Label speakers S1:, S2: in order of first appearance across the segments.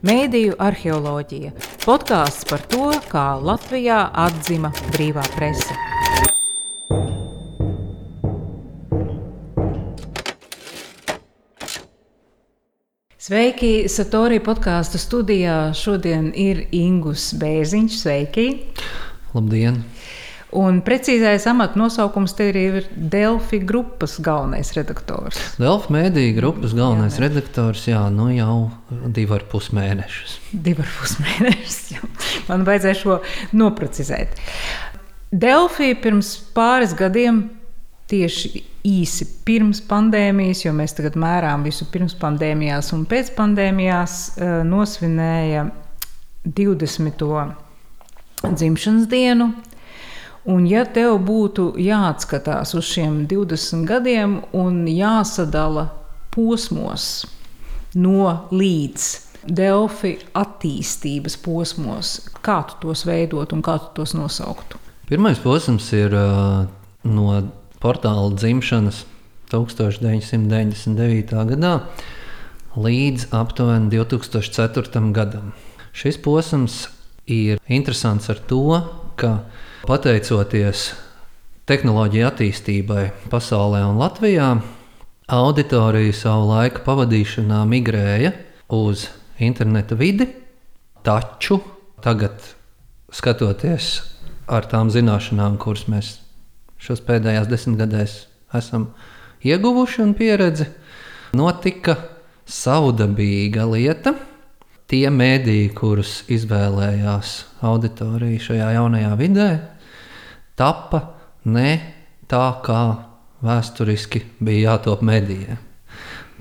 S1: Mēdīju arheoloģija - podkāsts par to, kā Latvijā atzima brīvā prese. Sveiki! Satorija podkāstu studijā šodien ir Ingus Bēziņš. Sveiki!
S2: Labdien!
S1: Un precīzais amata nosaukums te ir Delfi grupas galvenais redaktors.
S2: Delfi mēdīņu grupas galvenais jā, redaktors, jā, nu jau divi ar pus mēnešus.
S1: Divi ar pus mēnešus. Man vajadzēja šo noprecizēt. Delfi pirms pāris gadiem tieši īsi pirms pandēmijas, jo mēs tagad mērām visu pirms pandēmijās un pēc pandēmijās, eh, nosvinēja 20. dzimšanas dienu. Un, ja tev būtu jāatskatās uz šiem 20 gadiem un jāsadala posmos no līdz Delfi attīstības posmos, kā tu tos veidot un kā tu tos nosauktu?
S2: Pirmais posms ir uh, no portāla dzimšanas 1999. gadā līdz aptuveni 2004. gadam. Šis posms ir interesants ar to, ka Pateicoties tehnoloģiju attīstībai pasaulē un Latvijā, auditorija savu laiku pavadīšanā migrēja uz interneta vidi, taču tagad, skatoties ar tām zināšanām, kuras mēs šos pēdējos desmitgadēs esam ieguvuši un pieredzi, notika savdabīga lieta. Tie mēdīji, kurus izvēlējās auditorija šajā jaunajā vidē, tappa ne tā, kā vēsturiski bija jātop medijiem.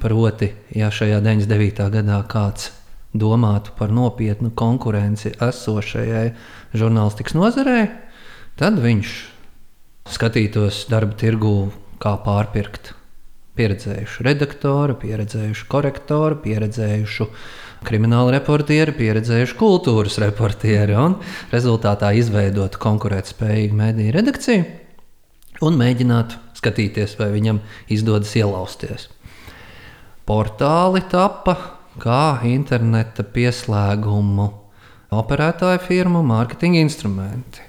S2: Proti, ja šajā 99. gadā kāds domātu par nopietnu konkurenci esošajai žurnālistikas nozarei, tad viņš skatītos darba tirgū, kā pārpirkt pieredzējušu redaktoru, pieredzējušu korektoru, pieredzējušu kriminālu reportieri, pieredzējuši kultūras reportieri un rezultātā izveidot konkurētspējīgu mediju redakciju un mēģināt skatīties, vai viņam izdodas ielausties. Portāli tappa kā interneta pieslēgumu operētāju firmu mārketinga instrumenti.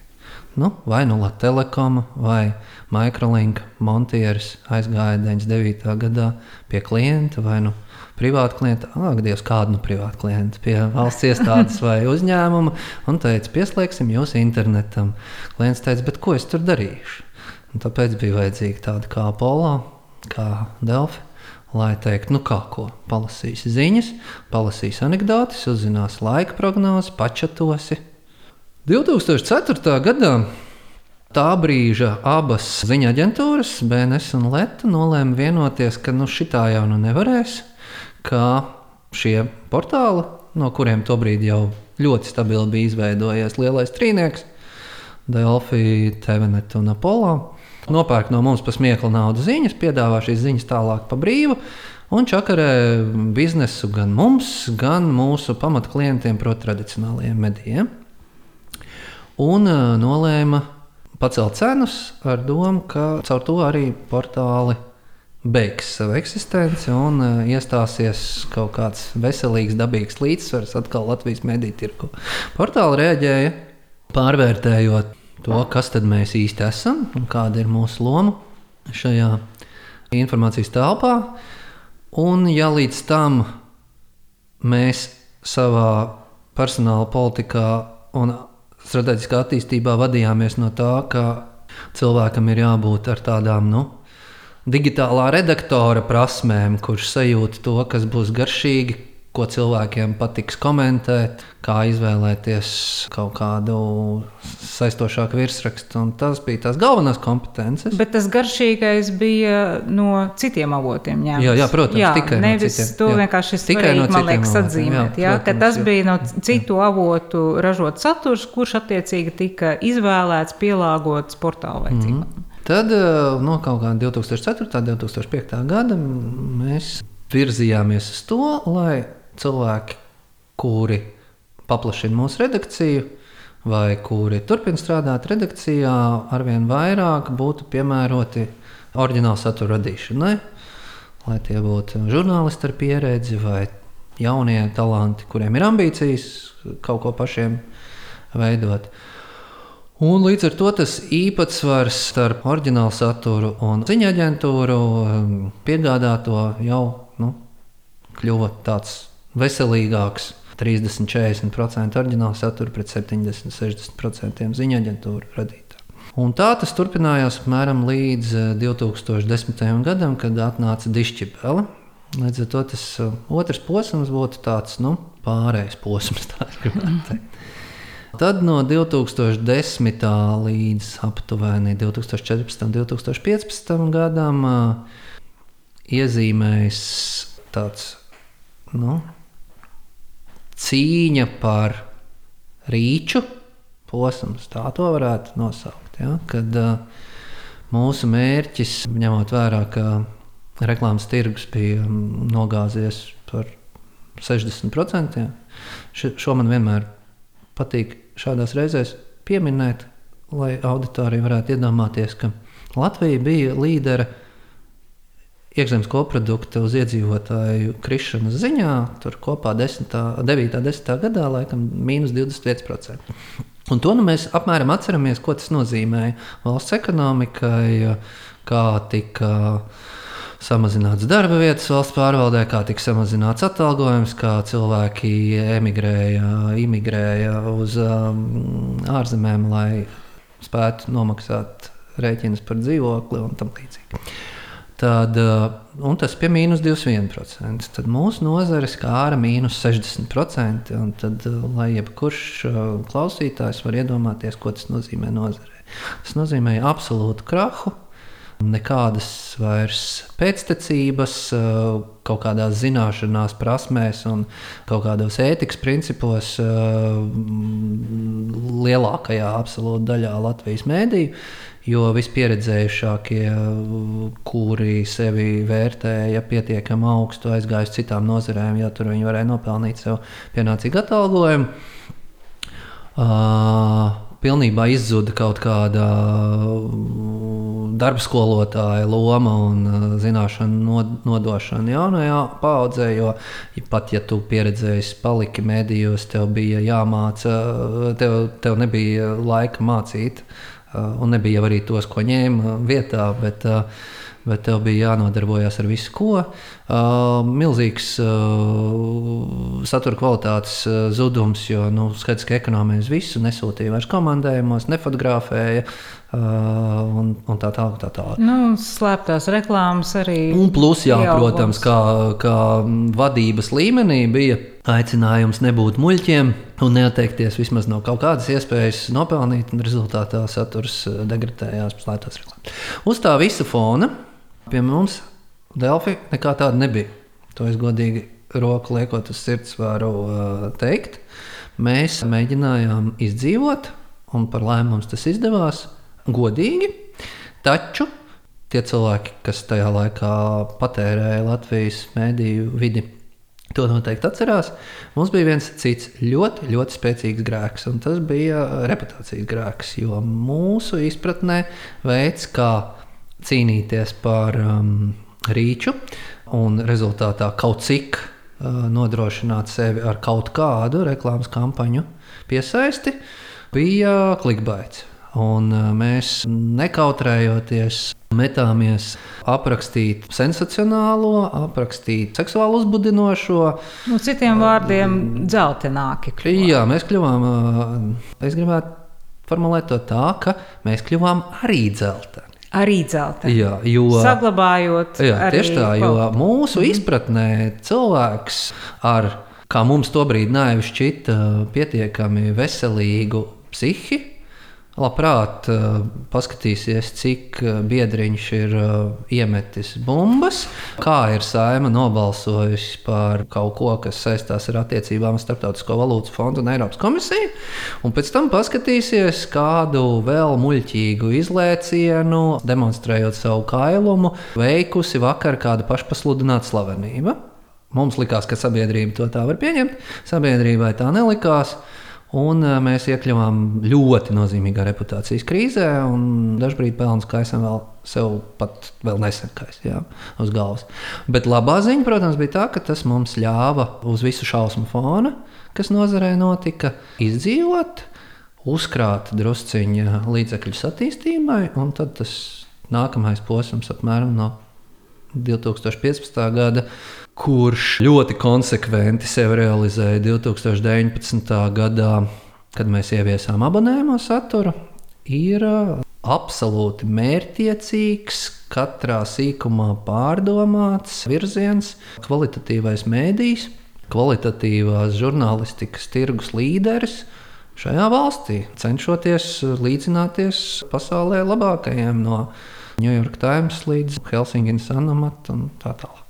S2: Nu, vai nu Latvijas Telekom vai Microlink montieris aizgāja 99. gadā pie klienta vai nu privāta klienta, ak, Dievs, kādu nu privātu klientu pie valsts iestādes vai uzņēmuma, un teica, pieslēgsim jūs internetam. Klients teica, bet ko es tur darīšu? Un tāpēc bija vajadzīga tāda kā Apollo, kā Delfi. Lai teiktu, nu kā ko, palasīs ziņas, palasīs anekdotus, uzzinās laika prognozes, pačatosi. 2004. gadā tā brīža abas ziņa aģentūras, BNS un Leta, nolēma vienoties, ka nu šitā jau nu nevarēs ka šie portāli, no kuriem tobrīd jau ļoti stabili bija izveidojies lielais trīnieks, Delphi, TVNet un Apollo, nopērk no mums par smieklu naudu ziņas, piedāvā šīs ziņas tālāk pa brīvu. Un čakarē biznesu gan mums, gan mūsu pamatklientiem, proti, tradicionālajiem medijiem. Un uh, nolēma pacelt cenas ar domu, ka caur to arī portāli beigs savu eksistenci un uh, iestāsies kaut kāds veselīgs, dabīgs līdzsvars atkal Latvijas mediju tirgu. Portāli reaģēja, pārvērtējot to, kas tad mēs īsti esam un kāda ir mūsu loma šajā informācijas telpā. Un, ja līdz tam mēs savā personāla politikā un strateģiskā attīstībā vadījāmies no tā, ka cilvēkam ir jābūt ar tādām nu, digitālā redaktora prasmēm, kurš sajūt to, kas būs garšīgi, ko cilvēkiem patiks komentēt, kā izvēlēties kaut kādu saistošāku virsrakstu. Tas bija tās galvenās kompetences.
S1: Bet tas garšīgais bija no citiem avotiem. Ņemts.
S2: Jā, jā, protams,
S1: jā,
S2: tikai
S1: nevis
S2: no citiem.
S1: To vienkārši tikai no man liekas atzīmēt. Jā, jā, protams, tas jā. bija no citu avotu ražots saturs, kurš attiecīgi tika izvēlēts, pielāgots portāla vajadzībām. Mm -hmm.
S2: Tad eh, no kaut kā 2004. un 2005. gada mēs virzījāmies uz to, lai cilvēki, kuri paplašina mūsu redakciju, vai kuri turpina strādāt redakcijā, arvien vairāk būtu piemēroti oriģināla satura radīšanai. Lai tie būtu žurnālisti ar pieredzi, vai jaunie talanti, kuriem ir ambīcijas kaut ko pašiem veidot. Un līdz ar to tas īpatsvars starp oriģinālu saturu un ziņu aģentūru um, piegādāto jau nu, kļuva tāds veselīgāks. 30-40% oriģināla satura pret 70-60% ziņu aģentūru radītā. Un tā tas turpinājās apmēram līdz 2010. Eh, gadam, kad atnāca dišķibele. Līdz ar to tas uh, otrs posms būtu tāds nu, pārējais posms. Tad no 2010. līdz aptuveni 2014. un 2015. gadam iezīmējas tāds nu, cīņa par rīču posms, tā to varētu nosaukt. Ja? Kad mūsu mērķis, ņemot vērā, ka reklāmas tirgus bija nogāzies par 60%. Šo man vienmēr patīk šādās reizēs pieminēt, lai auditorija varētu iedomāties, ka Latvija bija līdera iekšzemes koprodukta uz iedzīvotāju krišanas ziņā. Tur kopā 10, 9, 10 gadā laikam mīnus 25%. Un to nu mēs apmēram atceramies, ko tas nozīmēja valsts ekonomikai, kā tika samazināts darba vietas valsts pārvaldē, kā tika samazināts atalgojums, kā cilvēki emigrēja, imigrēja uz um, ārzemēm, lai spētu nomaksāt rēķinus par dzīvokli un tam līdzīgi. Tad, uh, tas bija mīnus 21%. Tad mūsu nozare skāra mīnus 60%. Tad, uh, lai jebkurš uh, klausītājs var iedomāties, ko tas nozīmē nozarē. Tas nozīmē absolūtu krahu, nekādas vairs pēctecības, eh, kaut kādās zināšanās, prasmēs un kaut kādos ētikas principos eh, lielākajā absolūti daļā Latvijas mēdīju. Jo vispieredzējušākie, kuri sevi vērtēja pietiekami augstu, aizgāja uz citām nozarēm, ja tur viņi varēja nopelnīt sev pienācīgu atalgojumu. Uh, pilnībā izzuda kaut kāda mm, darba skolotāja loma un uh, zināšanu nodošana jaunajā paudzē. Jo pat ja tu pieredzējis, paliki medijos, tev bija jāmāca, tev, tev nebija laika mācīt, uh, un nebija arī tos, ko ņēma vietā. Bet, uh, bet tev bija jānodarbojas ar visu, ko. Uh, milzīgs uh, satura kvalitātes uh, zudums, jo nu, skaidrs, ka ekonomija uz visu nesūtīja vairs komandējumos, nefotografēja. Uh, un, un tā tālāk. Tā tā.
S1: Nu, slēptās reklāmas arī.
S2: Un plus, jā, ieaugums. protams, kā, kā vadības līmenī bija aicinājums nebūt muļķiem un neatteikties vismaz no kaut kādas iespējas nopelnīt, un rezultātā saturs degradējās pēc slēptās reklāmas. Uz tā visa fona Pie mums Delfi nekā tāda nebija. To es godīgi roku liekot uz sirds varu uh, teikt. Mēs mēģinājām izdzīvot, un par laimi mums tas izdevās godīgi. Taču tie cilvēki, kas tajā laikā patērēja Latvijas mēdīju vidi, to noteikti atcerās. Mums bija viens cits ļoti, ļoti spēcīgs grēks, un tas bija reputācijas grēks. Jo mūsu izpratnē veids, kā cīnīties par um, rīču un rezultātā kaut cik uh, nodrošināt sevi ar kaut kādu reklāmas kampaņu piesaisti, bija klikbaits. Un uh, mēs nekautrējoties metāmies aprakstīt sensacionālo, aprakstīt seksuāli uzbudinošo.
S1: Nu, citiem vārdiem, dzeltenāki.
S2: Kļuvām. Jā, mēs kļuvām. Uh, es gribētu formulēt to tā, ka mēs kļuvām arī dzelteni.
S1: Arī dzelteni.
S2: Jā, jo,
S1: Saglabājot.
S2: Jā, tieši tā, jo mūsu mm izpratnē cilvēks ar, kā mums tobrīd naivi šķita, pietiekami veselīgu psihi, labprāt uh, paskatīsies, cik uh, biedriņš ir uh, iemetis bumbas, kā ir saima nobalsojusi par kaut ko, kas saistās ar attiecībām ar Startautisko valūtas fondu un Eiropas komisiju, un pēc tam paskatīsies kādu vēl muļķīgu izlēcienu, demonstrējot savu kailumu, veikusi vakar kāda pašpasludināta slavenība. Mums likās, ka sabiedrība to tā var pieņemt, sabiedrībai tā nelikās. Un mēs iekļuvām ļoti nozīmīgā reputācijas krīzē, un dažkārt pelnu skaisam vēl sev pat vēl nesekais jā, uz galvas. Bet labā ziņa, protams, bija tā, ka tas mums ļāva uz visu šausmu fona, kas nozarē notika, izdzīvot, uzkrāt drusciņa līdzekļus attīstībai, un tad tas nākamais posms apmēram no 2015. gada, kurš ļoti konsekventi sev realizēja 2019. gadā, kad mēs ieviesām abonējumu saturu, ir absolūti mērķiecīgs, katrā sīkumā pārdomāts virziens, kvalitatīvais mēdījis, kvalitatīvās žurnālistikas tirgus līderis šajā valstī, cenšoties līdzināties pasaulē labākajiem no New York Times līdz Helsinkinas Anamat un tā tālāk.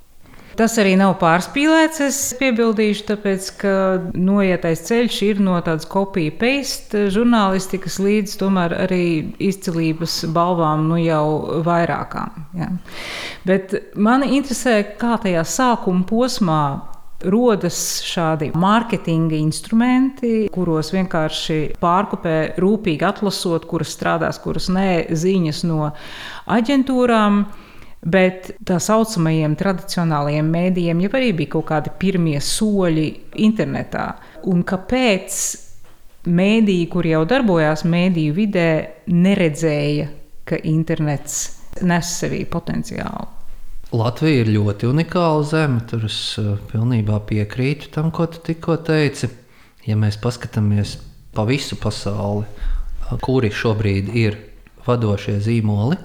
S1: Tas arī nav pārspīlēts, es piebildīšu, tāpēc, ka noietais ceļš ir no tādas kopija-paste žurnālistikas līdz tomēr arī izcilības balvām, nu jau vairākām. Ja. Bet mani interesē, kā tajā sākuma posmā rodas šādi mārketinga instrumenti, kuros vienkārši pārkopē, rūpīgi atlasot, kuras strādās, kuras nē, ziņas no aģentūrām. Bet tā saucamajiem tradicionālajiem mēdījiem jau arī bija kaut kādi pirmie soļi internetā. Un kāpēc mēdīji, kur jau darbojās mēdīju vidē, neredzēja, ka internets nes sevī potenciālu?
S2: Latvija ir ļoti unikāla zeme. Tur es uh, pilnībā piekrītu tam, ko tu tikko teici. Ja mēs paskatāmies pa visu pasauli, kuri šobrīd ir vadošie zīmoli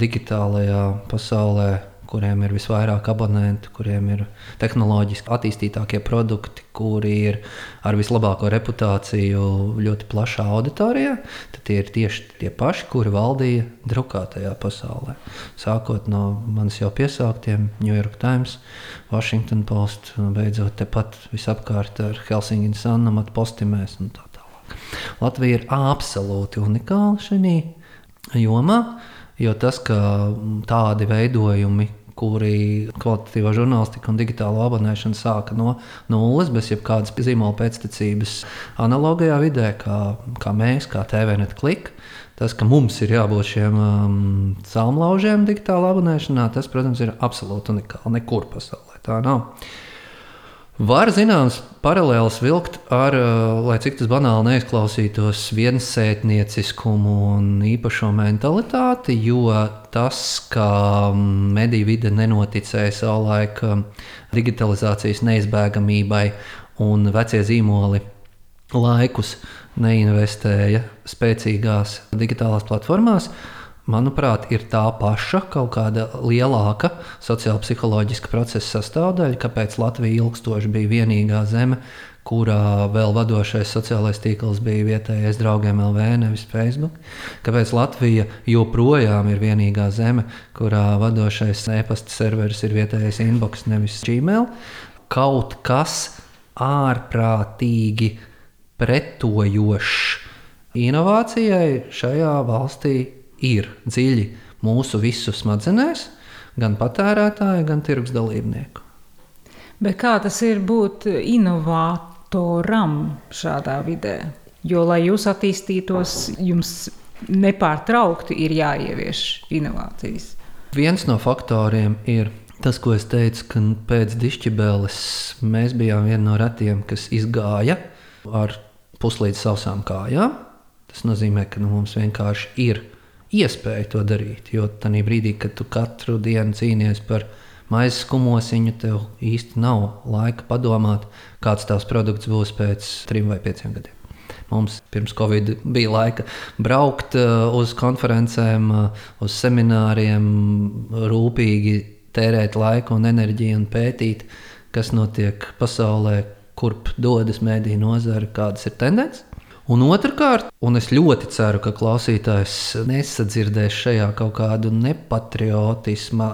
S2: digitālajā pasaulē, kuriem ir visvairāk abonentu, kuriem ir tehnoloģiski attīstītākie produkti, kuri ir ar vislabāko reputāciju ļoti plašā auditorijā, tad tie ir tieši tie paši, kuri valdīja drukātajā pasaulē. Sākot no manis jau piesauktiem New York Times, Washington Post, beidzot tepat visapkārt ar Helsinkinas Annamat postimēs un tā tālāk. Latvija ir absolūti unikāla šajā jomā. Jo tas, ka tādi veidojumi, kuri kvalitatīvo žurnālistiku un digitālo abonēšanu sāka no nulles, bez jebkādas zīmola pēctecības, analogajā vidē, kā, kā mēs, kā TVNet klika. Tas, ka mums ir jābūt šiem um, salmlaužiem digitālā abonēšanā, tas, protams, ir absolūti unikāli. Nekur pasaulē tā nav. Var zināms paralēlis vilkt ar, uh, lai cik tas banāli neizklausītos, viensētnieciskumu un īpašo mentalitāti, jo tas, ka um, mediju vide nenoticēja savulaik um, digitalizācijas neizbēgamībai un vecie zīmoli laikus neinvestēja spēcīgās digitālās platformās, manuprāt, ir tā paša kaut kāda lielāka sociāla psiholoģiska procesa sastāvdaļa, kāpēc Latvija ilgstoši bija vienīgā zeme, kurā vēl vadošais sociālais tīkls bija vietējais draugiem LV, nevis Facebook. Kāpēc Latvija joprojām ir vienīgā zeme, kurā vadošais e-pasta serveris ir vietējais inbox, nevis Gmail. Kaut kas ārprātīgi pretojošs inovācijai šajā valstī ir dziļi mūsu visu smadzenēs, gan patērētāju, gan tirgus dalībnieku.
S1: Bet kā tas ir būt inovatoram šādā vidē? Jo, lai jūs attīstītos, jums nepārtraukti ir jāievieš inovācijas.
S2: Viens no faktoriem ir tas, ko es teicu, ka pēc dišķibeles mēs bijām viena no retiem, kas izgāja ar puslīdz sausām kājām. Tas nozīmē, ka nu, mums vienkārši ir iespēju to darīt. Jo tajā brīdī, kad tu katru dienu cīnies par maizes kumosiņu, tev īsti nav laika padomāt, kāds tavs produkts būs pēc trim vai pieciem gadiem. Mums pirms Covid bija laika braukt uh, uz konferencēm, uh, uz semināriem, rūpīgi tērēt laiku un enerģiju un pētīt, kas notiek pasaulē, kurp dodas mēdīņu nozare, kādas ir tendences. Un otrkārt, un es ļoti ceru, ka klausītājs nesadzirdēs šajā kaut kādu nepatriotisma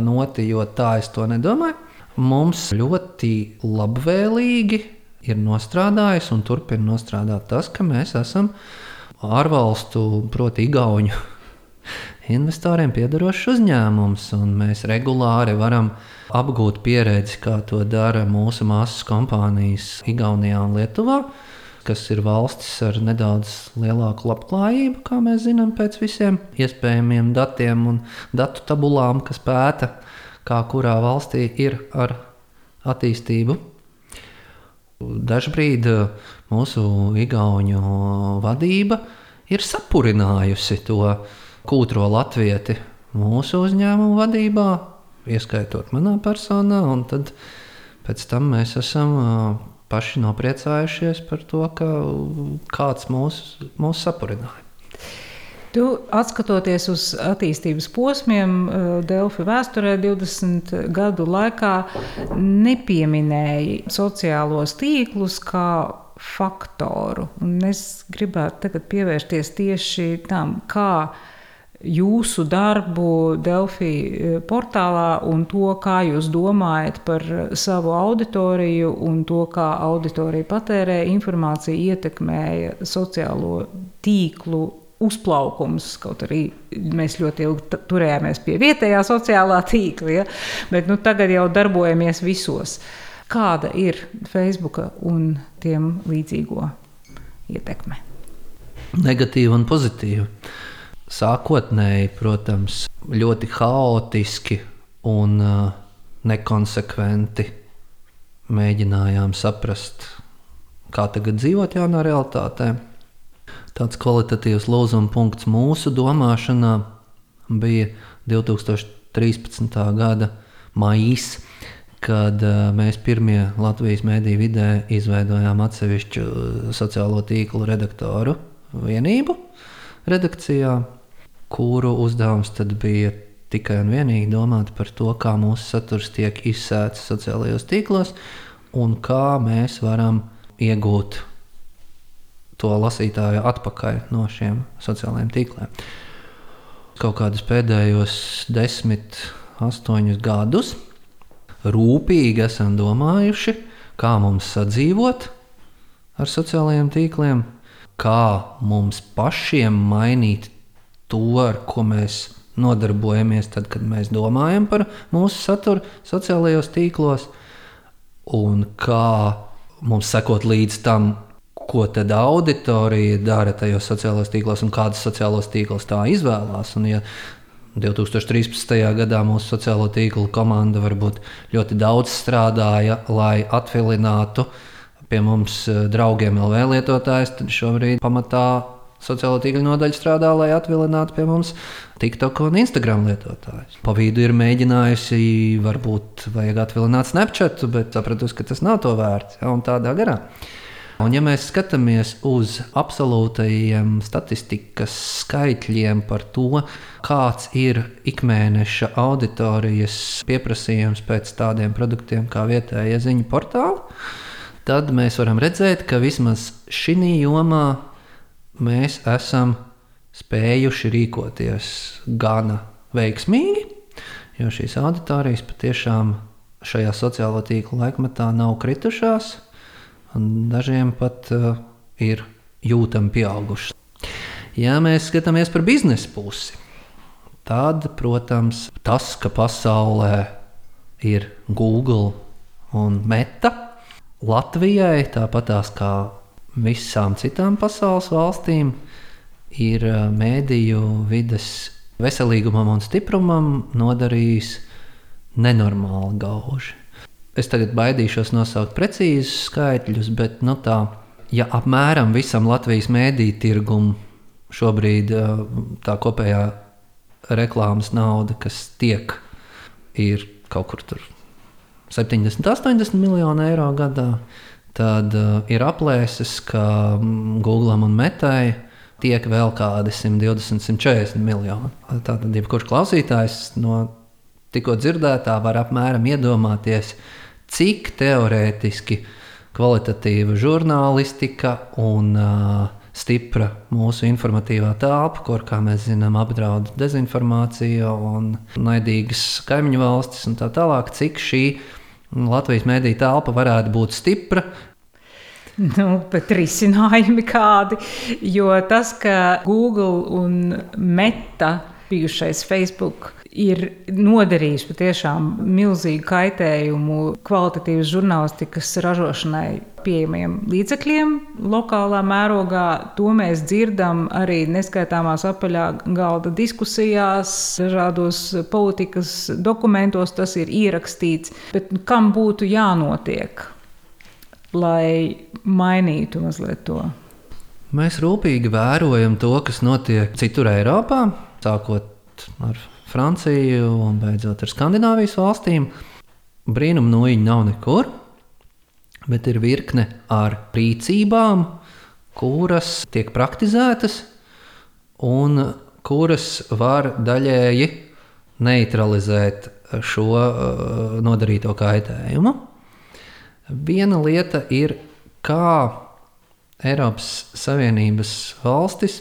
S2: noti, jo tā es to nedomāju. Mums ļoti labvēlīgi ir nostrādājis un turpina nostrādāt tas, ka mēs esam ārvalstu, proti, Igaunu investoriem piedarošs uzņēmums, un mēs regulāri varam apgūt pieredzi, kā to dara mūsu māsas kompānijas Igaunijā un Lietuvā kas ir valstis ar nedaudz lielāku labklājību, kā mēs zinām, pēc visiem iespējamiem datiem un datu tabulām, kas pēta, kā kurā valstī ir ar attīstību. Dažbrīd mūsu igauņu vadība ir sapurinājusi to kūtro latvieti mūsu uzņēmumu vadībā, ieskaitot manā personā, un tad pēc tam mēs esam paši nopriecājušies par to, ka kāds mūs, mūs sapurināja.
S1: Tu, atskatoties uz attīstības posmiem, Delfi vēsturē 20 gadu laikā, nepieminēji sociālos tīklus kā faktoru. Un es gribētu tagad pievērsties tieši tam, kā jūsu darbu Delfī eh, portālā un to, kā jūs domājat par savu auditoriju un to, kā auditorija patērē informāciju, ietekmēja sociālo tīklu uzplaukums. Kaut arī mēs ļoti ilgi turējāmies pie vietējā sociālā tīkla, ja? bet nu, tagad jau darbojamies visos. Kāda ir Facebook un tiem līdzīgo ietekme?
S2: Negatīva un pozitīva. Sākotnēji, protams, ļoti haotiski un uh, nekonsekventi mēģinājām saprast, kā tagad dzīvot jaunā realitātē. Tāds kvalitatīvs lūzuma punkts mūsu domāšanā bija 2013. gada maijs, kad uh, mēs pirmie Latvijas mēdīju vidē izveidojām atsevišķu sociālo tīklu redaktoru vienību redakcijā kuru uzdevums tad bija tikai un vienīgi domāt par to, kā mūsu saturs tiek izsēts sociālajos tīklos un kā mēs varam iegūt to lasītāju atpakaļ no šiem sociālajiem tīkliem. Kaut kādus pēdējos desmit, astoņus gadus rūpīgi esam domājuši, kā mums sadzīvot ar sociālajiem tīkliem, kā mums pašiem mainīt to, ar ko mēs nodarbojamies, tad, kad mēs domājam par mūsu saturu sociālajos tīklos, un kā mums sekot līdz tam, ko tad auditorija dara tajos sociālajos tīklos un kādas sociālos tīklus tā izvēlās. Un, ja 2013. gadā mūsu sociālo tīklu komanda varbūt ļoti daudz strādāja, lai atvilinātu pie mums eh, draugiem LV lietotājus, tad šobrīd pamatā sociālo tīklu nodaļa strādā, lai atvilinātu pie mums TikTok un Instagram lietotājus. Pa vidu ir mēģinājusi, varbūt vajag atvilināt Snapchat, bet sapratusi, ka tas nav to vērts. Ja, un tādā garā. Un, ja mēs skatāmies uz absolūtajiem statistikas skaitļiem par to, kāds ir ikmēneša auditorijas pieprasījums pēc tādiem produktiem kā vietējais ziņu portāli, tad mēs varam redzēt, ka vismaz šī jomā mēs esam spējuši rīkoties gana veiksmīgi, jo šīs auditorijas patiešām šajā sociālo tīklu laikmetā nav kritušās, un dažiem pat uh, ir jūtami pieaugušas. Ja mēs skatāmies par biznesa pusi, tad, protams, tas, ka pasaulē ir Google un Meta, Latvijai tāpatās kā visām citām pasaules valstīm ir mēdīju vidas veselīgumam un stiprumam nodarījis nenormāli gauži. Es tagad baidīšos nosaukt precīzus skaitļus, bet nu, tā, ja apmēram visam Latvijas mēdīju tirgumam šobrīd tā kopējā reklāmas nauda, kas tiek, ir kaut kur 70, 80 miljoni eiro gadā, tad uh, ir aplēses, ka mm, Google un Metai tiek vēl kādi 120, 140 miljoni. Tātad, jebkurš klausītājs no tikko dzirdētā var apmēram iedomāties, cik teorētiski kvalitatīva žurnālistika un uh, stipra mūsu informatīvā telpa, kur, kā mēs zinām, apdraud dezinformācija un naidīgas kaimiņu valstis un tā tālāk, cik šī Latvijas mēdīja telpa varētu būt stipra,
S1: Nu, bet risinājumi kādi. Jo tas, ka Google un Meta bijušais Facebook ir nodarījis patiešām milzīgu kaitējumu kvalitatīvas žurnālistikas ražošanai pieejamiem līdzekļiem lokālā mērogā. To mēs dzirdam arī neskaitāmās apaļā galda diskusijās, dažādos politikas dokumentos tas ir ierakstīts. Bet kam būtu jānotiek, lai mainītu mazliet to?
S2: Mēs rūpīgi vērojam to, kas notiek citur Eiropā, sākot ar Franciju un beidzot ar Skandināvijas valstīm. Brīnuma nūjiņa nav nekur, bet ir virkne ar rīcībām, kuras tiek praktizētas un kuras var daļēji neutralizēt šo uh, nodarīto kaitējumu. Viena lieta ir, kā Eiropas Savienības valstis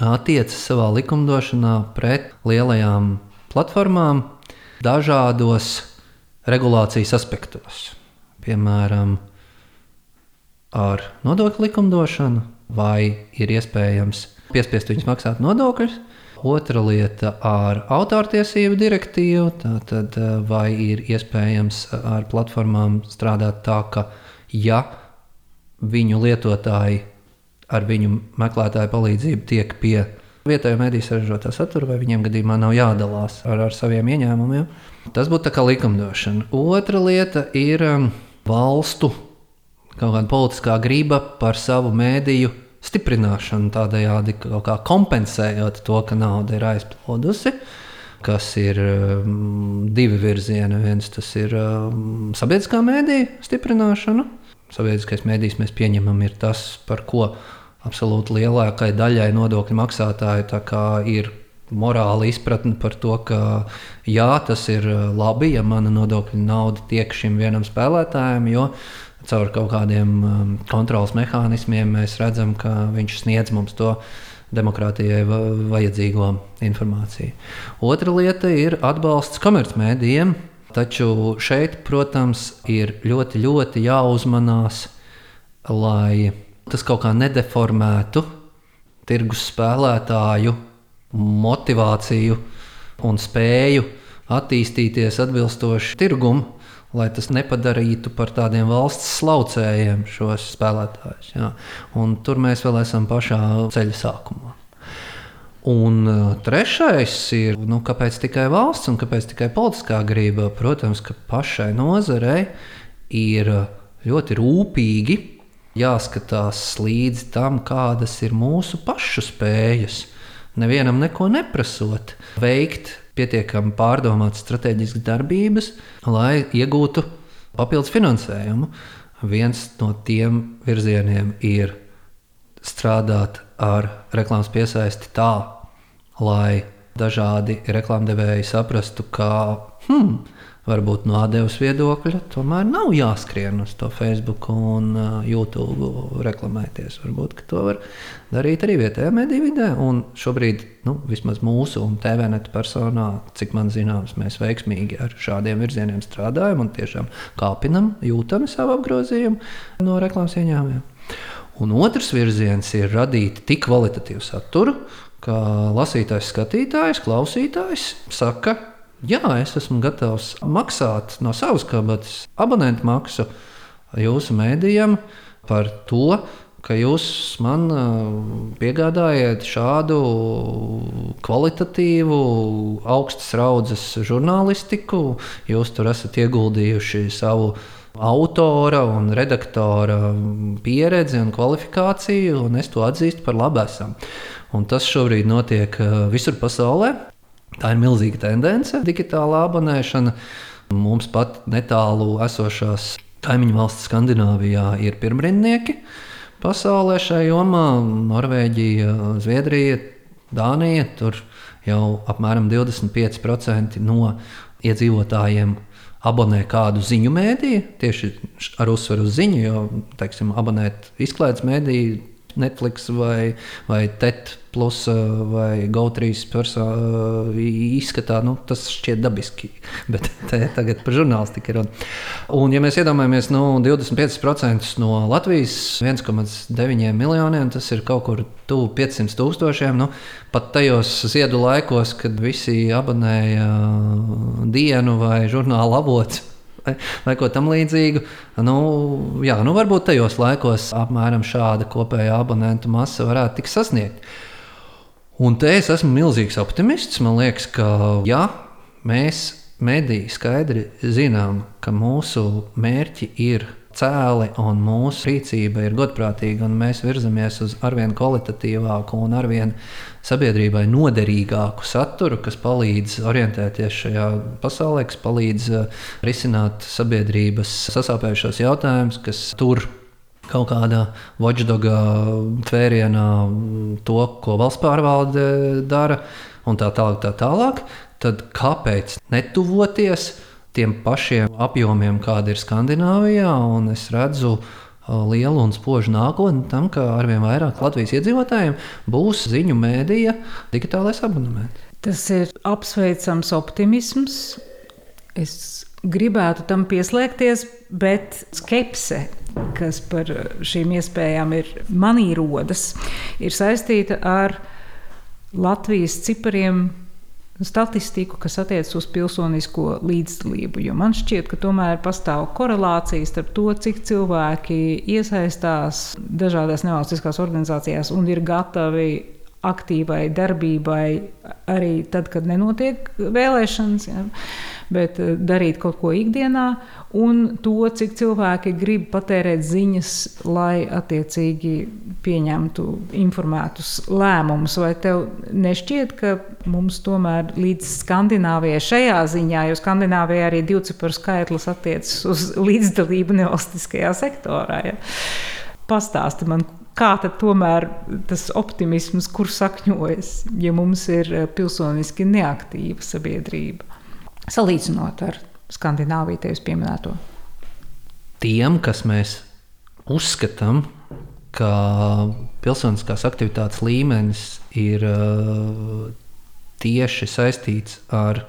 S2: attiecas savā likumdošanā pret lielajām platformām dažādos regulācijas aspektos. Piemēram, ar nodokļu likumdošanu, vai ir iespējams piespiest viņus maksāt nodokļus. Otra lieta ar autortiesību direktīvu, tātad vai ir iespējams ar platformām strādāt tā, ka ja viņu lietotāji ar viņu meklētāju palīdzību tiek pie vietējā mediju sarežģītā satura, vai viņiem gadījumā nav jādalās ar, ar saviem ieņēmumiem. Tas būtu tā kā likumdošana. Otra lieta ir um, valstu kaut kāda politiskā griba par savu mēdīju stiprināšanu, tādējādi kompensējot to, ka nauda ir aizplūdusi. Kas ir um, divi virzieni. Viens tas ir um, sabiedriskā mēdīja stiprināšana. Sabiedriskais mēdījis mēs pieņemam ir tas, par ko absolūti lielākajai daļai nodokļu maksātāju ir morāla izpratne par to, ka jā, tas ir uh, labi, ja mana nodokļu nauda tiek šim vienam spēlētājam, jo caur kaut kādiem um, kontrols mehānismiem mēs redzam, ka viņš sniedz mums to demokrātijai vajadzīgo informāciju. Otra lieta ir atbalsts komercmedijiem, taču šeit, protams, ir ļoti, ļoti jāuzmanās, lai tas kaut kā nedeformētu tirgus spēlētāju motivāciju un spēju attīstīties atbilstoši tirgumam, lai tas nepadarītu par tādiem valsts slaucējiem šos spēlētājus. Ja. Un tur mēs vēl esam pašā ceļa sākumā. Un uh, trešais ir, nu, kāpēc tikai valsts un kāpēc tikai politiskā grība? Protams, ka pašai nozarei ir uh, ļoti rūpīgi jāskatās līdzi tam, kādas ir mūsu pašu spējas. Nevienam neko neprasot, veikt pietiekami pārdomātas strateģiskas darbības, lai iegūtu papildus finansējumu. Viens no tiem virzieniem ir strādāt ar reklāmas piesaisti tā, lai dažādi reklāmdevēji saprastu, ka hmm, varbūt no atdevas viedokļa, tomēr nav jāskrien uz to Facebook un uh, YouTube reklamēties. Varbūt to var darīt arī vietējā mediju vidē. Un šobrīd, nu, vismaz mūsu un TVNet personā, cik man zināms, mēs veiksmīgi ar šādiem virzieniem strādājam un tiešām kāpinam, jūtam savu apgrozījumu no reklāmas ieņēmumiem. Un otrs virziens ir radīt tik kvalitatīvu saturu, ka lasītājs, skatītājs, klausītājs saka, Jā, es esmu gatavs maksāt no savas kabatas abonentu maksu jūsu mēdījam par to, ka jūs man piegādājat šādu kvalitatīvu, augstas raudzes žurnālistiku. Jūs tur esat ieguldījuši savu autora un redaktora pieredzi un kvalifikāciju, un es to atzīstu par labu esam. Un tas šobrīd notiek visur pasaulē. Tā ir milzīga tendence, digitālā abonēšana. Mums pat netālu esošās kaimiņu valsts Skandināvijā ir pirmrindnieki pasaulē šajā jomā - Norvēģija, Zviedrija, Dānija. Tur jau apmēram 25% no iedzīvotājiem abonē kādu ziņu mēdīju, tieši ar uzsvaru uz ziņu, jo, teiksim, abonēt izklaides mēdīju Netflix vai, vai TET plus vai GO3 persā izskatā, nu, tas šķiet dabiski. Bet te tagad par žurnālistiku ir. Un, ja mēs iedomājamies, nu, 25% no Latvijas 1,9 miljoniem, tas ir kaut kur tuvu 500 tūkstošiem. Nu, pat tajos ziedu laikos, kad visi abonēja dienu vai žurnāla avots vai, vai ko tamlīdzīgu. Nu, jā, nu varbūt tajos laikos apmēram šāda kopējā abonentu masa varētu tikt sasniegta. Un te es esmu milzīgs optimists. Man liekas, ka jā, mēs mediji skaidri zinām, ka mūsu mērķi ir cēli un mūsu rīcība ir godprātīga, un mēs virzamies uz arvien kvalitatīvāku un arvien sabiedrībai noderīgāku saturu, kas palīdz orientēties šajā pasaulē, kas palīdz uh, risināt sabiedrības sasāpējušos jautājumus, kas tur kaut kādā watchdoga tvērienā to, ko valsts pārvalde dara, un tā tālāk. Tā tālāk. Tad kāpēc netuvoties? Tiem pašiem apjomiem, kāda ir Skandināvijā. Es redzu uh, lielu un spožu nākotni tam, ka arvien vairāk Latvijas iedzīvotājiem būs ziņu mēdīja digitālais abonements.
S1: Tas ir apsveicams optimisms. Es gribētu tam pieslēgties, bet skepse, kas par šīm iespējām ir manī rodas, ir saistīta ar Latvijas cipariem statistiku, kas attiecas uz pilsonisko līdzdalību. Jo man šķiet, ka tomēr pastāv korelācija starp to, cik cilvēki iesaistās dažādās nevalstiskās organizācijās un ir gatavi aktīvai darbībai arī tad, kad nenotiek vēlēšanas. Ja bet eh, darīt kaut ko ikdienā, un to, cik cilvēki grib patērēt ziņas, lai attiecīgi pieņemtu informētus lēmumus. Vai tev nešķiet, ka mums tomēr līdz Skandināvijai šajā ziņā, jo Skandināvijā arī divciparu skaitlis attiecas uz līdzdalību nevalstiskajā sektorā? Ja? Pastāsti man, kā tomēr tas optimisms, kur sakņojas, ja mums ir eh, pilsoniski neaktīva sabiedrība? salīdzinot ar Skandināviju, tevis pieminēto?
S2: Tiem, kas mēs uzskatām, ka pilsoniskās aktivitātes līmenis ir uh, tieši saistīts ar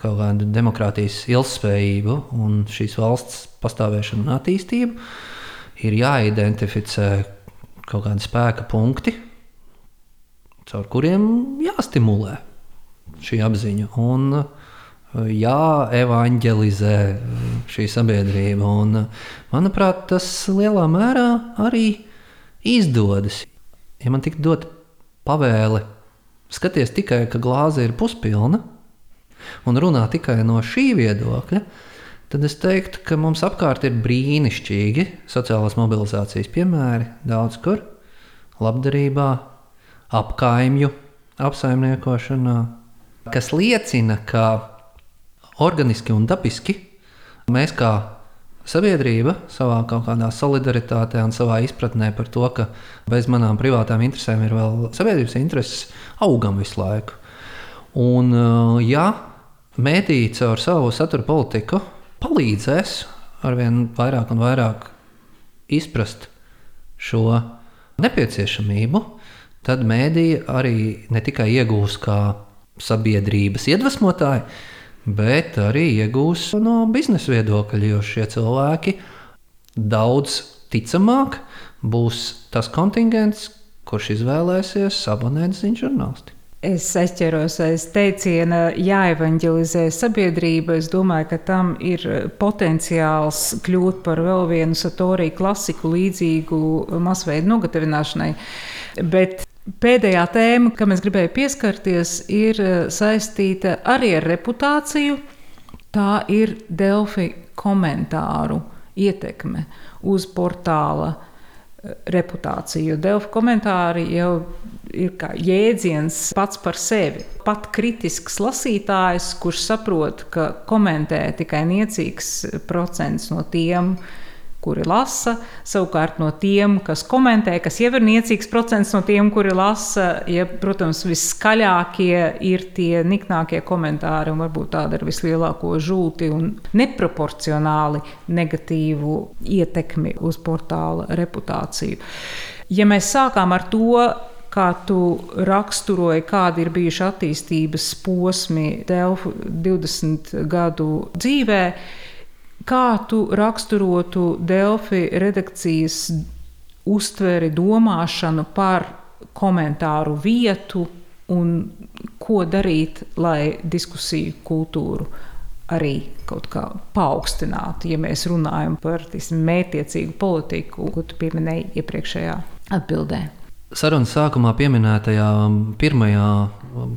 S2: kaut kādu demokrātijas ilgspējību un šīs valsts pastāvēšanu un attīstību, ir jāidentificē kaut kādi spēka punkti, caur kuriem jāstimulē šī apziņa. Un, uh, jāevanģelizē šī sabiedrība. Un, manuprāt, tas lielā mērā arī izdodas. Ja man tiktu dot pavēle skaties tikai, ka glāze ir puspilna un runā tikai no šī viedokļa, tad es teiktu, ka mums apkārt ir brīnišķīgi sociālās mobilizācijas piemēri daudz kur - labdarībā, apkaimju apsaimniekošanā, kas liecina, ka organiski un dabiski mēs kā sabiedrība savā kaut kādā solidaritātē un savā izpratnē par to, ka bez manām privātām interesēm ir vēl sabiedrības intereses, augam visu laiku. Un, uh, ja mēdīte caur savu satura politiku palīdzēs arvien vairāk un vairāk izprast šo nepieciešamību, tad mēdīte arī ne tikai iegūs kā sabiedrības iedvesmotāji, bet arī iegūs no biznesa viedokļa, jo šie cilvēki daudz ticamāk būs tas kontingents, kurš izvēlēsies abonēt ziņu žurnālistiku.
S1: Es aizķeros aiz teiciena, jāevanģelizē sabiedrība. Es domāju, ka tam ir potenciāls kļūt par vēl vienu satoriju klasiku līdzīgu masveidu nogatavināšanai. Bet Pēdējā tēma, kam es gribēju pieskarties, ir saistīta arī ar reputāciju. Tā ir Delfi komentāru ietekme uz portāla reputāciju. Delfi komentāri jau ir kā jēdziens pats par sevi. Pat kritisks lasītājs, kurš saprot, ka komentē tikai niecīgs procents no tiem, kuri lasa. Savukārt no tiem, kas komentē, kas jau ir niecīgs procents no tiem, kuri lasa, ja, protams, viskaļākie ir tie niknākie komentāri un varbūt tāda ar vislielāko žulti un neproporcionāli negatīvu ietekmi uz portāla reputāciju. Ja mēs sākām ar to, kā tu raksturoji, kādi ir bijuši attīstības posmi Delfu 20 gadu dzīvēm Kā tu raksturotu Delfi redakcijas uztveri, domāšanu par komentāru vietu un ko darīt, lai diskusiju kultūru arī kaut kā paaugstinātu, ja mēs runājam par mērķiecīgu politiku, ko tu pieminēji iepriekšējā atbildē.
S2: Sarunas sākumā pieminētajā pirmajā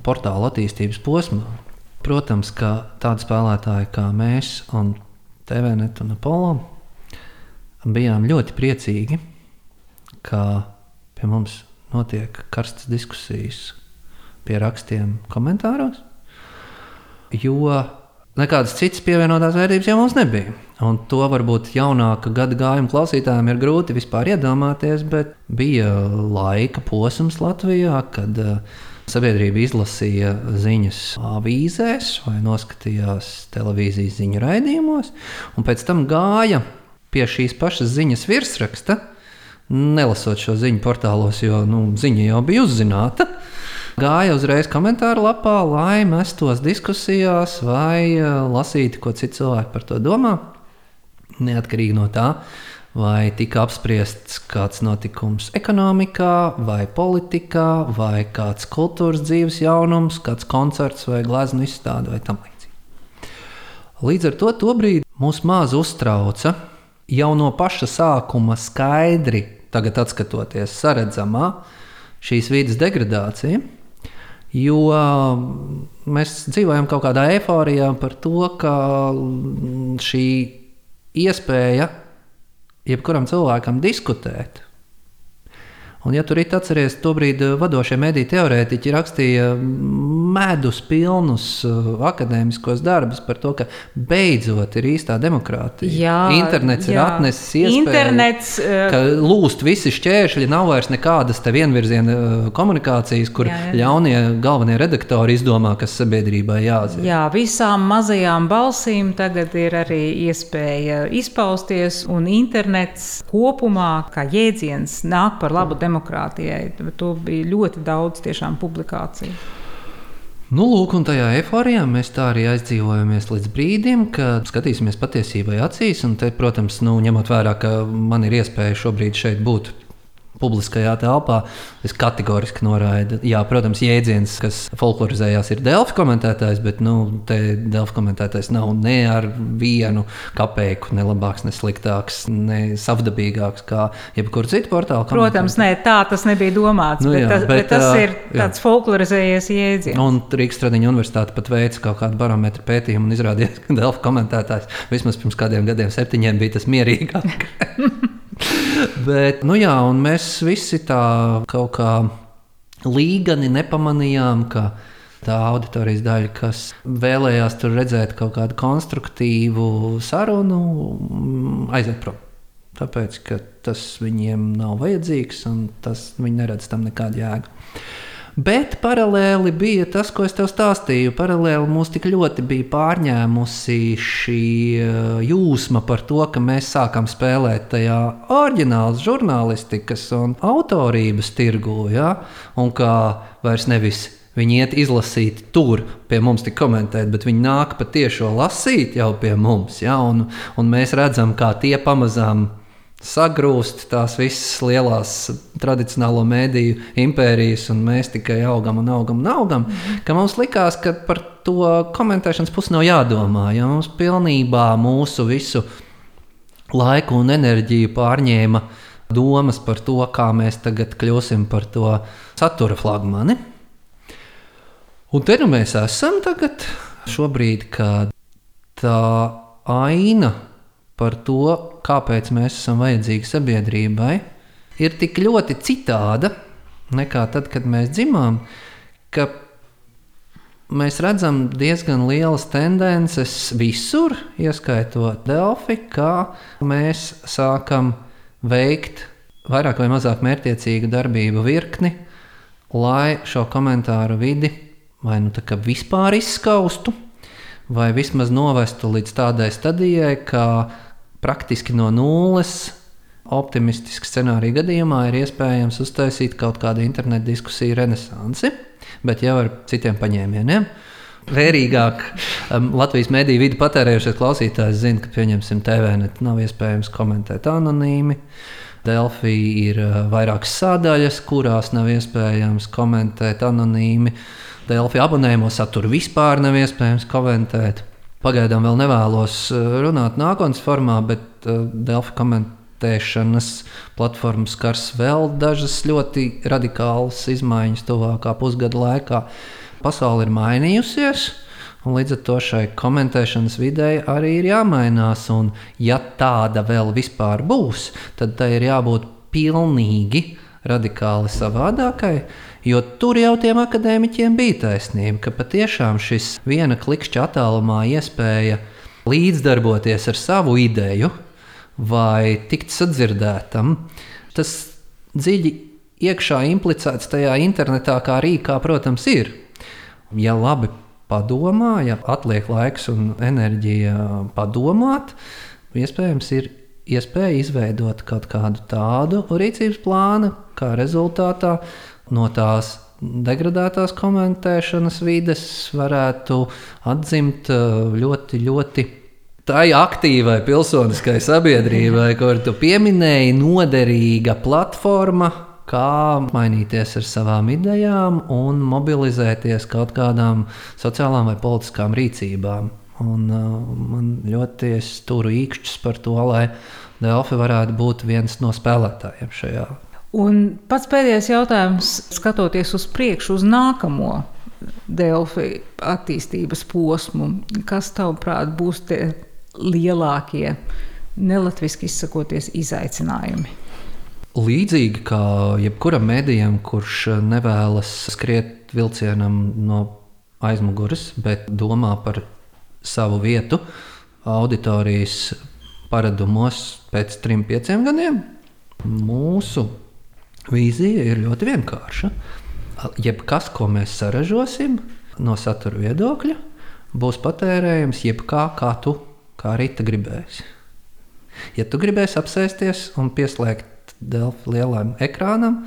S2: portāla attīstības posmā, protams, ka tādi spēlētāji kā mēs un TVNet un Apollo. Bijām ļoti priecīgi, ka pie mums notiek karstas diskusijas pie rakstiem, komentāros, jo nekādas citas pievienotās vērtības jau mums nebija. Un to varbūt jaunāka gada gājuma klausītājiem ir grūti vispār iedomāties, bet bija laika posms Latvijā, kad uh, Sabiedrība izlasīja ziņas avīzēs vai noskatījās televīzijas ziņu raidījumos, un pēc tam gāja pie šīs pašas ziņas virsraksta, nelasot šo ziņu portālos, jo nu, ziņa jau bija uzzināta. Gāja uzreiz komentāru lapā, lai mestos diskusijās vai eh, lasītu, ko citi cilvēki par to domā. Neatkarīgi no tā, vai tika apspriests kāds notikums ekonomikā, vai politikā, vai kāds kultūras dzīves jaunums, kāds koncerts vai glezno izstāde vai tam līdzīgi. Līdz ar to tobrīd mūs maz uztrauca jau no paša sākuma skaidri, tagad skatoties, saredzamā šīs vidas degradācija. Jo mēs dzīvojam kaut kādā eifórijā par to, ka šī iespēja jebkuram cilvēkam diskutēt. Un, ja tur ir atceries, tobrīd eh, vadošie mediju teorētiķi rakstīja medus pilnus eh, akadēmiskos darbus par to, ka beidzot ir īstā demokrātija. Jā, Internets jā. ir atnesis iespēju, Internets, uh, ka lūst visi šķēršļi, nav vairs nekādas vienvirziena komunikācijas, kur jā, jā. ļaunie galvenie redaktori izdomā, kas sabiedrībai jāzina.
S1: Jā, visām mazajām balsīm tagad ir arī iespēja izpausties, un internets kopumā kā jēdziens nāk par labu demokrātiju demokrātijai. To bija ļoti daudz tiešām publikāciju.
S2: Nu, lūk, un tajā eforijā mēs tā arī aizdzīvojamies līdz brīdim, kad skatīsimies patiesībai acīs. Un, te, protams, nu, ņemot vērā, ka man ir iespēja šobrīd šeit būt publiskajā telpā, es kategoriski noraidu. Jā, protams, jēdziens, kas folklorizējās, ir Delfa komentētājs, bet nu, Delfa komentētājs nav ne ar vienu kapeiku, ne labāks, ne sliktāks, ne savdabīgāks kā jebkurā citā portālā.
S1: Protams, nē, tā tas nebija domāts, nu, jā, bet, tas, bet, bet tas ir tāds jā. folklorizējies jēdziens.
S2: Un Rīgas Tradiņu universitāte pat veica kaut kādu barometru pētījumu un izrādījās, ka Delfa komentētājs vismaz pirms kādiem gadiem, septiņiem, bija tas mierīgākais. Bet, nu jā, un mēs visi tā kaut kā līgani nepamanījām, ka tā auditorijas daļa, kas vēlējās tur redzēt kaut kādu konstruktīvu sarunu, aiziet prom. Tāpēc, ka tas viņiem nav vajadzīgs un tas viņi neredz tam nekādu jēgu. Bet paralēli bija tas, ko es tev stāstīju. Paralēli mūs tik ļoti bija pārņēmusi šī eh, jūsma par to, ka mēs sākam spēlēt tajā oriģinālas žurnālistikas un autorības tirgu. Ja? Un kā vairs nevis Viņi iet izlasīt tur, pie mums tik komentēt, bet viņi nāk patiešo lasīt jau pie mums. Ja? Un, un mēs redzam, kā tie pamazām sagrūst tās visas lielās tradicionālo mēdīju impērijas, un mēs tikai augam un augam un augam. Ka mums likās, ka par to komentēšanas pusi nav jādomā. Ja mums pilnībā mūsu visu laiku un enerģiju pārņēma domas par to, kā mēs tagad kļūsim par to satura flagmani. Un te nu mēs esam tagad, šobrīd, kad tā aina par to, kāpēc mēs esam vajadzīgi sabiedrībai, ir tik ļoti citāda nekā tad, kad mēs dzimām, ka mēs redzam diezgan lielas tendences visur, ieskaitot Delfi, kā mēs sākam veikt vairāk vai mazāk mērķiecīgu darbību virkni, lai šo komentāru vidi vai nu vispār izskaustu, vai vismaz novestu līdz tādai stadijai, ka praktiski no nulles optimistisku scenāriju gadījumā ir iespējams uztaisīt kaut kādu internetu diskusiju renesansi, bet jau ar citiem paņēmieniem. Vērīgāk um, Latvijas mediju vidi patērējušies klausītājs zina, ka, pieņemsim, TV net nav iespējams komentēt anonīmi. Delfī ir uh, vairākas sādaļas, kurās nav iespējams komentēt anonīmi. Delfī abonējumu saturu vispār nav iespējams komentēt. Pagaidām vēl nevēlos uh, runāt nākotnes formā, bet uh, Delfī komentēt testēšanas platformas skars vēl dažas ļoti radikālas izmaiņas tuvākā pusgada laikā. Pasaule ir mainījusies. Un līdz ar to šai komentēšanas videi arī ir jāmainās. Un, ja tāda vēl vispār būs, tad tai ir jābūt pilnīgi radikāli savādākai. Jo tur jau tiem akadēmiķiem bija taisnība, ka patiešām šis viena klikšķa attālumā iespēja līdzdarboties ar savu ideju, vai tikt sadzirdētam. Tas dziļi iekšā implicēts tajā internetā, kā rīkā, protams, ir. Ja labi padomā, ja atliek laiks un enerģija padomāt, iespējams, ir iespēja izveidot kaut kādu tādu rīcības plānu, kā rezultātā no tās degradētās komentēšanas vides varētu atzimt ļoti, ļoti tai aktīvai pilsoniskai sabiedrībai, kur tu pieminēji, noderīga platforma, kā mainīties ar savām idejām un mobilizēties kaut kādām sociālām vai politiskām rīcībām. Un, uh, man ļoti turu īkšķis par to, lai Delfi varētu būt viens no spēlētājiem šajā.
S1: Un pats pēdējais jautājums, skatoties uz priekšu, uz nākamo Delfi attīstības posmu, kas tavuprāt būs tie lielākie, nelatviski izsakoties, izaicinājumi?
S2: Līdzīgi kā jebkuram mēdījam, kurš nevēlas skriet vilcienam no aizmugures, bet domā par savu vietu auditorijas paradumos pēc trim, pieciem gadiem, mūsu vīzija ir ļoti vienkārša. Jebkas, ko mēs saražosim no satura viedokļa, būs patērējams jebkā, kā tu kā rīta gribēsi. Ja tu gribēsi apsēsties un pieslēgt Delfu lielam ekrānam,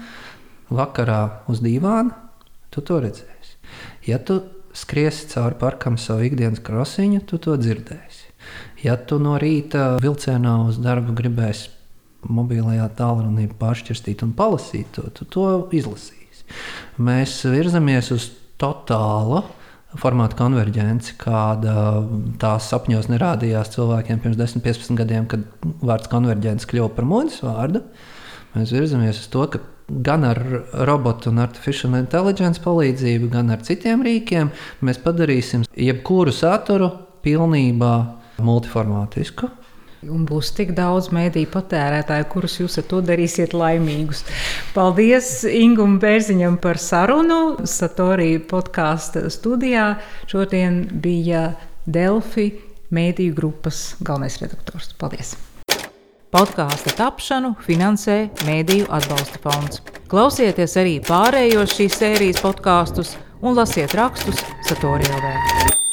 S2: vakarā uz dīvāna, tu to redzēsi. Ja tu skriesi cauri parkam savu ikdienas krosiņu, tu to dzirdēsi. Ja tu no rīta vilcienā uz darbu gribēsi mobilajā tālrunī pāršķirstīt un palasīt to, tu to izlasīsi. Mēs virzamies uz totālu formāta konverģence, kāda tās sapņos nerādījās cilvēkiem pirms 10, 15 gadiem, kad vārds konverģence kļuva par modes vārdu. Mēs virzamies uz to, ka gan ar robotu un artificial intelligence palīdzību, gan ar citiem rīkiem mēs padarīsim jebkuru saturu pilnībā multiformātisku.
S1: Un būs tik daudz mēdīju patērētāju, kurus jūs ar to darīsiet laimīgus. Paldies Ingūram Bērziņam par sarunu. Satorija podkāstu studijā šodien bija Delfi mēdīju grupas galvenais redaktors. Paldies! Podkāstu tapšanu finansē Mēdīju atbalsta fonds. Klausieties arī pārējos šīs sērijas podkāstus un lasiet rakstus Satorijā.